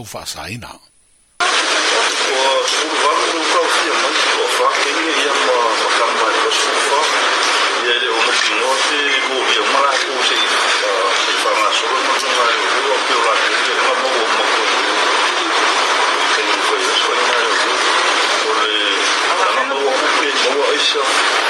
书法啥呢？我书法能够写嘛？书法今年也嘛慢慢在书法，也也我们听说的国标嘛啦，就是呃书法嘛，书法这种玩意儿比较流行，那么我们嘛就肯定会参加这个，所以咱们都准备准备一下。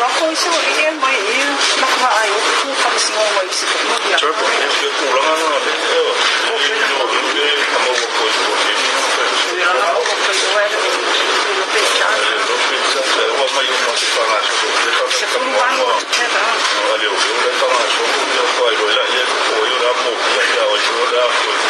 와포에서이게뭐이유막아유그거무슨거있을거 야. 저보면그올라가는거같아 요. 이거이게밥먹고있고이게밥먹고있고엄마이거뭐식당하시고식당뭐어디오래식당하시고이거이거이거이거이거이거이거이거이거이거이거